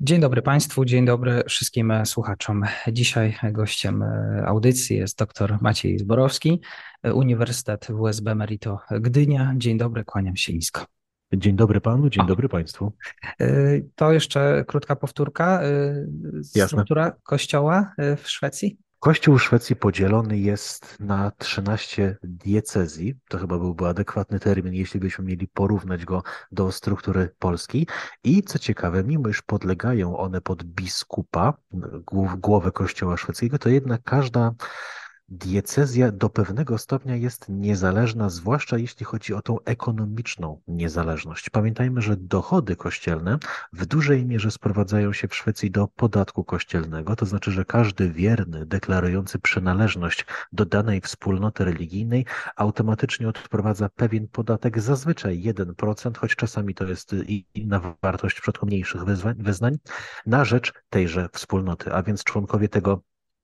Dzień dobry Państwu, dzień dobry wszystkim słuchaczom. Dzisiaj gościem audycji jest dr Maciej Zborowski, Uniwersytet WSB Merito Gdynia. Dzień dobry, kłaniam się nisko. Dzień dobry panu, dzień o. dobry państwu. To jeszcze krótka powtórka. Struktura Jasne. kościoła w Szwecji? Kościół Szwecji podzielony jest na 13 diecezji. To chyba byłby adekwatny termin, jeśli byśmy mieli porównać go do struktury Polski. I co ciekawe, mimo iż podlegają one pod biskupa, głowę Kościoła szwedzkiego, to jednak każda Diecezja do pewnego stopnia jest niezależna, zwłaszcza jeśli chodzi o tą ekonomiczną niezależność. Pamiętajmy, że dochody kościelne w dużej mierze sprowadzają się w Szwecji do podatku kościelnego, to znaczy, że każdy wierny deklarujący przynależność do danej wspólnoty religijnej automatycznie odprowadza pewien podatek, zazwyczaj 1%, choć czasami to jest inna wartość w przypadku mniejszych wyznań, na rzecz tejże wspólnoty, a więc członkowie tego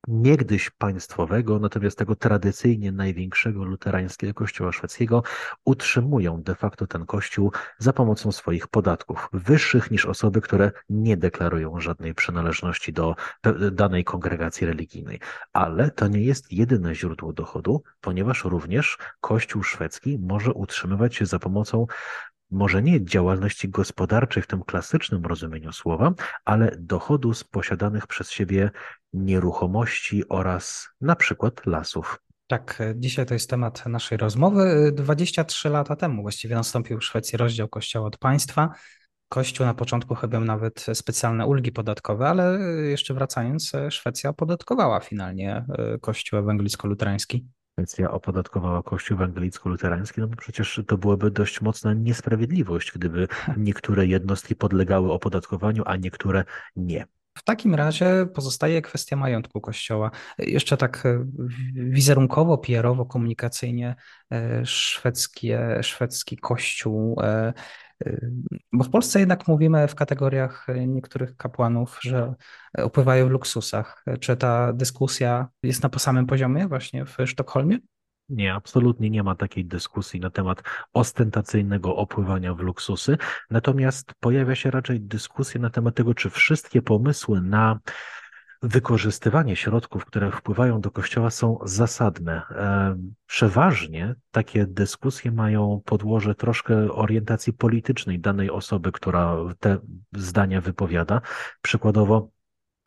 niegdyś państwowego, natomiast tego tradycyjnie największego luterańskiego kościoła szwedzkiego, utrzymują de facto ten kościół za pomocą swoich podatków, wyższych niż osoby, które nie deklarują żadnej przynależności do danej kongregacji religijnej. Ale to nie jest jedyne źródło dochodu, ponieważ również kościół szwedzki może utrzymywać się za pomocą może nie działalności gospodarczej w tym klasycznym rozumieniu słowa, ale dochodu z posiadanych przez siebie nieruchomości oraz na przykład lasów. Tak, dzisiaj to jest temat naszej rozmowy. 23 lata temu właściwie nastąpił w Szwecji rozdział kościoła od państwa. Kościół na początku chyba nawet specjalne ulgi podatkowe, ale jeszcze wracając, Szwecja opodatkowała finalnie e, kościół ewangelicko-luterański. Szwecja opodatkowała Kościół ewangelicko-luterański, no bo przecież to byłaby dość mocna niesprawiedliwość, gdyby niektóre jednostki podlegały opodatkowaniu, a niektóre nie. W takim razie pozostaje kwestia majątku Kościoła. Jeszcze tak e, wizerunkowo, PR-owo, komunikacyjnie e, szwedzkie, szwedzki Kościół e, bo w Polsce jednak mówimy w kategoriach niektórych kapłanów, że opływają w luksusach. Czy ta dyskusja jest na samym poziomie właśnie w Sztokholmie? Nie, absolutnie nie ma takiej dyskusji na temat ostentacyjnego opływania w luksusy. Natomiast pojawia się raczej dyskusja na temat tego, czy wszystkie pomysły na wykorzystywanie środków, które wpływają do kościoła są zasadne. E, przeważnie takie dyskusje mają podłoże troszkę orientacji politycznej danej osoby, która te zdania wypowiada. Przykładowo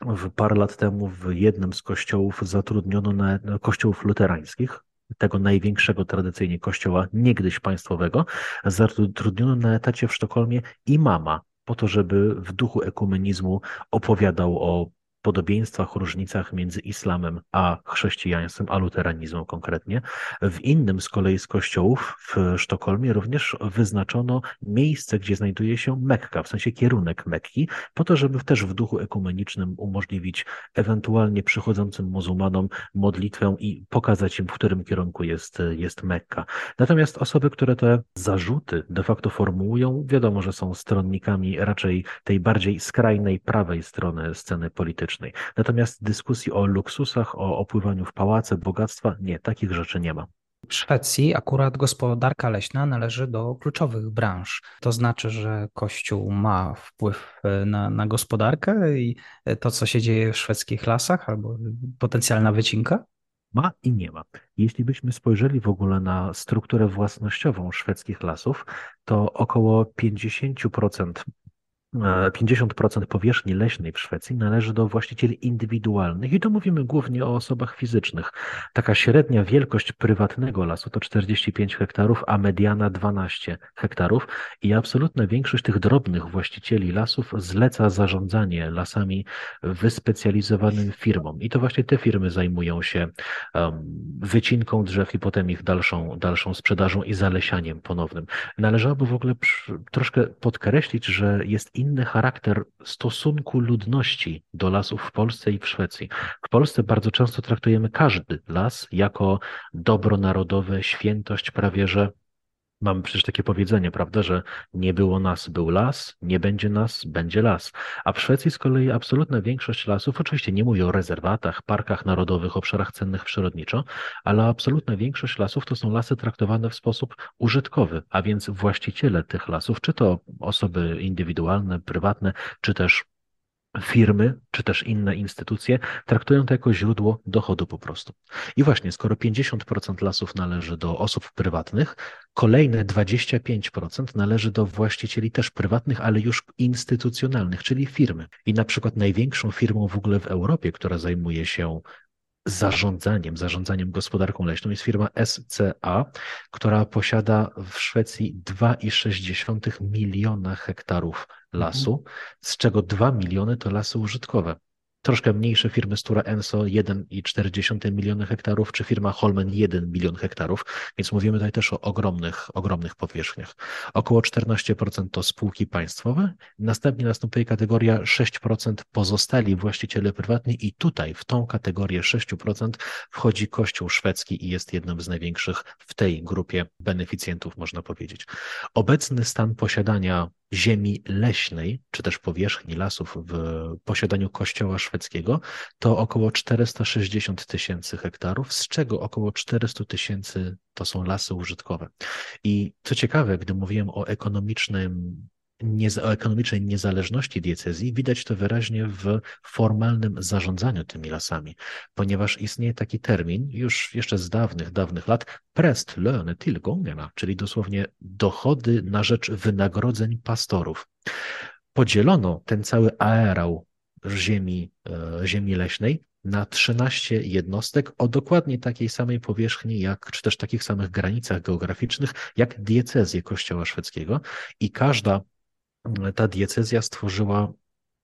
w parę lat temu w jednym z kościołów zatrudniono na kościołów luterańskich, tego największego tradycyjnie kościoła niegdyś państwowego, zatrudniono na etacie w Sztokholmie imama po to, żeby w duchu ekumenizmu opowiadał o podobieństwach, różnicach między islamem a chrześcijaństwem, a luteranizmem konkretnie. W innym z kolei z kościołów w Sztokholmie również wyznaczono miejsce, gdzie znajduje się Mekka, w sensie kierunek Mekki, po to, żeby też w duchu ekumenicznym umożliwić ewentualnie przychodzącym muzułmanom modlitwę i pokazać im, w którym kierunku jest, jest Mekka. Natomiast osoby, które te zarzuty de facto formułują, wiadomo, że są stronnikami raczej tej bardziej skrajnej prawej strony sceny politycznej politycznej. Natomiast dyskusji o luksusach, o opływaniu w pałace, bogactwa, nie, takich rzeczy nie ma. W Szwecji akurat gospodarka leśna należy do kluczowych branż. To znaczy, że Kościół ma wpływ na, na gospodarkę i to, co się dzieje w szwedzkich lasach, albo potencjalna wycinka? Ma i nie ma. Jeśli byśmy spojrzeli w ogóle na strukturę własnościową szwedzkich lasów, to około 50% 50% powierzchni leśnej w Szwecji należy do właścicieli indywidualnych i to mówimy głównie o osobach fizycznych. Taka średnia wielkość prywatnego lasu to 45 hektarów, a mediana 12 hektarów i absolutna większość tych drobnych właścicieli lasów zleca zarządzanie lasami wyspecjalizowanym firmom i to właśnie te firmy zajmują się wycinką drzew i potem ich dalszą, dalszą sprzedażą i zalesianiem ponownym. Należałoby w ogóle troszkę podkreślić, że jest inny charakter stosunku ludności do lasów w Polsce i w Szwecji. W Polsce bardzo często traktujemy każdy las jako dobro narodowe, świętość prawie że Mamy przecież takie powiedzenie, prawda, że nie było nas, był las, nie będzie nas, będzie las. A w Szwecji z kolei absolutna większość lasów, oczywiście nie mówię o rezerwatach, parkach narodowych, obszarach cennych przyrodniczo, ale absolutna większość lasów to są lasy traktowane w sposób użytkowy, a więc właściciele tych lasów, czy to osoby indywidualne, prywatne, czy też firmy, czy też inne instytucje traktują to jako źródło dochodu po prostu. I właśnie, skoro 50% lasów należy do osób prywatnych, kolejne 25% należy do właścicieli też prywatnych, ale już instytucjonalnych, czyli firmy. I na przykład największą firmą w ogóle w Europie, która zajmuje się zarządzaniem, zarządzaniem gospodarką leśną jest firma SCA, która posiada w Szwecji 2,6 miliona hektarów lasu, z czego 2 miliony to lasy użytkowe troszkę mniejsze firmy Stura Enso 1,4 miliony hektarów, czy firma Holmen 1 milion hektarów, więc mówimy tutaj też o ogromnych, ogromnych powierzchniach. Około 14% to spółki państwowe, następnie następuje kategoria 6% pozostali właściciele prywatni i tutaj w tą kategorię 6% wchodzi Kościół szwedzki i jest jednym z największych w tej grupie beneficjentów, można powiedzieć. Obecny stan posiadania ziemi leśnej, czy też powierzchni lasów w posiadaniu kościoła szwedzkiego, to około 460 tysięcy hektarów, z czego około 400 tysięcy to są lasy użytkowe. I co ciekawe, gdy mówiłem o ekonomicznym o ekonomicznej niezależności diecezji widać to wyraźnie w formalnym zarządzaniu tymi lasami, ponieważ istnieje taki termin już jeszcze z dawnych, dawnych lat prest löne tillgångarna, czyli dosłownie dochody na rzecz wynagrodzeń pastorów. Podzielono ten cały aerał ziemi, e, ziemi leśnej na 13 jednostek o dokładnie takiej samej powierzchni, jak, czy też takich samych granicach geograficznych, jak diecezje Kościoła Szwedzkiego. I każda ta diecezja stworzyła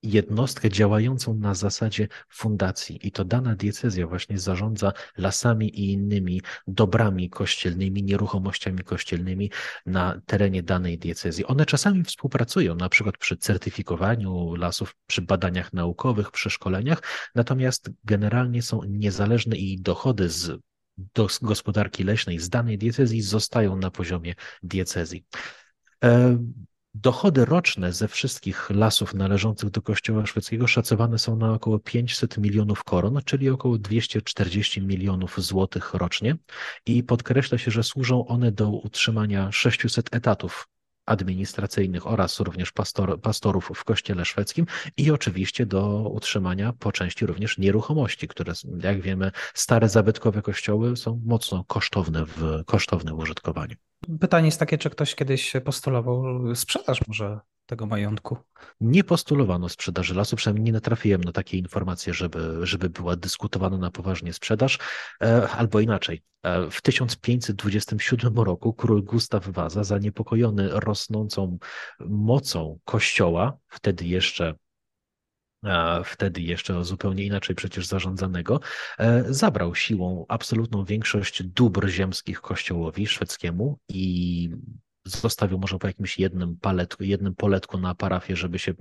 jednostkę działającą na zasadzie fundacji i to dana diecezja właśnie zarządza lasami i innymi dobrami kościelnymi, nieruchomościami kościelnymi na terenie danej diecezji. One czasami współpracują, na przykład przy certyfikowaniu lasów, przy badaniach naukowych, przy szkoleniach, natomiast generalnie są niezależne i dochody z do gospodarki leśnej z danej diecezji zostają na poziomie diecezji. Dochody roczne ze wszystkich lasów należących do Kościoła szwedzkiego szacowane są na około 500 milionów koron, czyli około 240 milionów złotych rocznie i podkreśla się, że służą one do utrzymania 600 etatów administracyjnych oraz również pastor, pastorów w kościele szwedzkim i oczywiście do utrzymania po części również nieruchomości, które jak wiemy stare zabytkowe kościoły są mocno kosztowne w kosztownym użytkowaniu. Pytanie jest takie, czy ktoś kiedyś postulował sprzedaż może tego majątku? Nie postulowano sprzedaży lasu, przynajmniej nie natrafiłem na takie informacje, żeby, żeby była dyskutowana na poważnie sprzedaż, e, albo inaczej. E, w 1527 roku król Gustaw Waza, zaniepokojony rosnącą mocą kościoła, wtedy jeszcze wtedy jeszcze zupełnie inaczej przecież zarządzanego, e, zabrał siłą absolutną większość dóbr ziemskich kościołowi szwedzkiemu i zostawił może po jakimś jednym paletku, jednym poletku na parafię, żeby się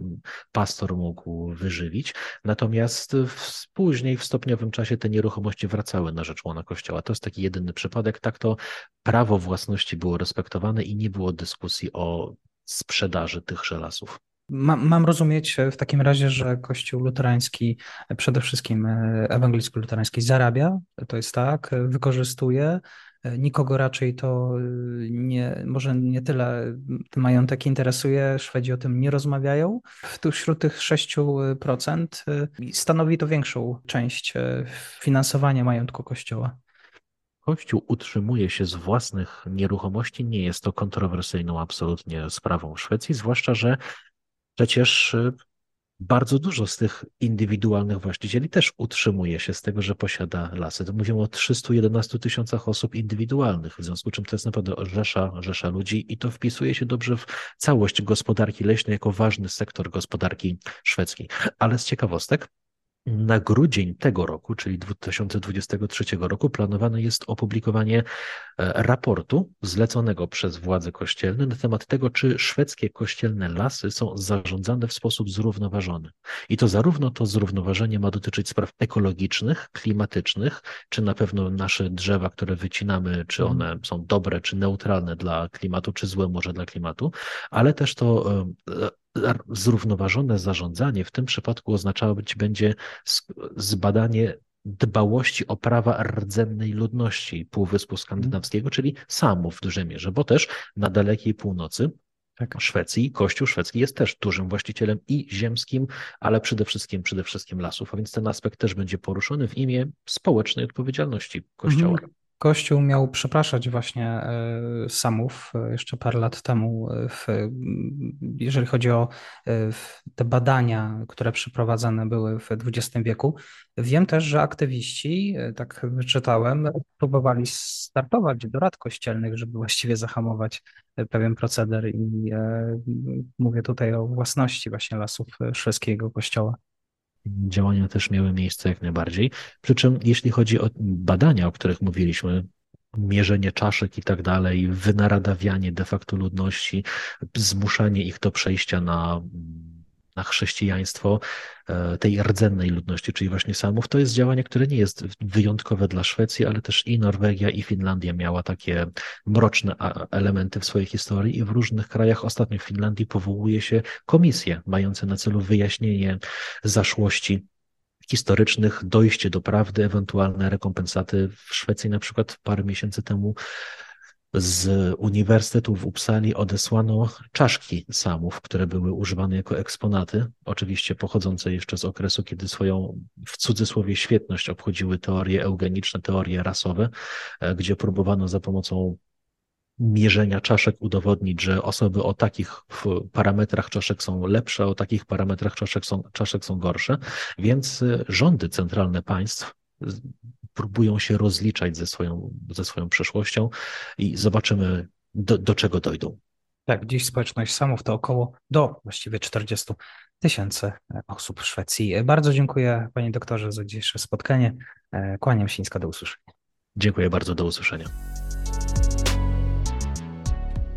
pastor mógł wyżywić. Natomiast w, później w stopniowym czasie te nieruchomości wracały na rzecz łona kościoła. To jest taki jedyny przypadek. Tak to prawo własności było respektowane i nie było dyskusji o sprzedaży tychże lasów. Mam, mam, rozumieć w takim razie, że Kościół luterański, przede wszystkim e, ewangelicko-luterański zarabia, to jest tak, wykorzystuje, e, nikogo raczej to e, nie, może nie tyle majątek interesuje, Szwedzi o tym nie rozmawiają. Wśród tych 6% stanowi to większą część finansowania majątku Kościoła. Kościół utrzymuje się z własnych nieruchomości, nie jest to kontrowersyjną absolutnie sprawą Szwecji, zwłaszcza, że Przecież y, bardzo dużo z tych indywidualnych właścicieli też utrzymuje się z tego, że posiada lasy. To mówimy o 311 tysiącach osób indywidualnych, w związku z czym to jest naprawdę rzesza, rzesza ludzi i to wpisuje się dobrze w całość gospodarki leśnej jako ważny sektor gospodarki szwedzkiej. Ale z ciekawostek, na grudzień tego roku, czyli 2023 roku, planowane jest opublikowanie e, raportu zleconego przez władze kościelne na temat tego, czy szwedzkie kościelne lasy są zarządzane w sposób zrównoważony. I to zarówno to zrównoważenie ma dotyczyć spraw ekologicznych, klimatycznych, czy na pewno nasze drzewa, które wycinamy, czy mhm. one są dobre, czy neutralne dla klimatu, czy złe może dla klimatu, ale też to e, zrównoważone zarządzanie w tym przypadku oznaczawać będzie zbadanie dbałości o prawa rdzennej ludności Półwyspu Skandynawskiego, czyli samów w dużej mierze, bo też na dalekiej północy tak. Szwecji Kościół szwedzki jest też dużym właścicielem i ziemskim, ale przede wszystkim, przede wszystkim lasów, a więc ten aspekt też będzie poruszony w imię społecznej odpowiedzialności Kościoła. Mhm. Kościół miał przepraszać właśnie e, Samów e, jeszcze parę lat temu, e, w, jeżeli chodzi o te badania, które przeprowadzane były w XX wieku. Wiem też, że aktywiści, tak wyczytałem, próbowali startować do rad kościelnych, żeby właściwie zahamować pewien proceder i mówię tutaj o własności właśnie lasów szwedzkiego kościoła działania też miały miejsce jak najbardziej. Przy czym, jeśli chodzi o badania, o których mówiliśmy, mierzenie czaszek i tak dalej, wynaradawianie de facto ludności, zmuszanie ich do przejścia na na chrześcijaństwo e, tej rdzennej ludności, czyli właśnie Samów, to jest działanie, które nie jest wyjątkowe dla Szwecji, ale też i Norwegia, i Finlandia miała takie mroczne elementy w swojej historii i w różnych krajach, ostatnio w Finlandii powołuje się komisje mające na celu wyjaśnienie zaszłości historycznych, dojście do prawdy, ewentualne rekompensaty. W Szwecji na przykład parę miesięcy temu z Uniwersytetu w Uppsali odesłano czaszki samów, które były używane jako eksponaty, oczywiście pochodzące jeszcze z okresu, kiedy swoją w cudzysłowie świetność obchodziły teorie eugeniczne, teorie rasowe, e, gdzie próbowano za pomocą mierzenia czaszek udowodnić, że osoby o takich parametrach czaszek są lepsze, o takich parametrach czaszek są, czaszek są gorsze, więc e, rządy centralne państw próbują się rozliczać ze swoją, ze swoją przeszłością i zobaczymy, do, do czego dojdą. Tak, dziś społeczność Samów to około do właściwie 40 tysięcy osób w Szwecji. Bardzo dziękuję panie doktorze za dzisiejsze spotkanie. E, kłaniam się nisko, do usłyszenia. Dziękuję bardzo, do usłyszenia.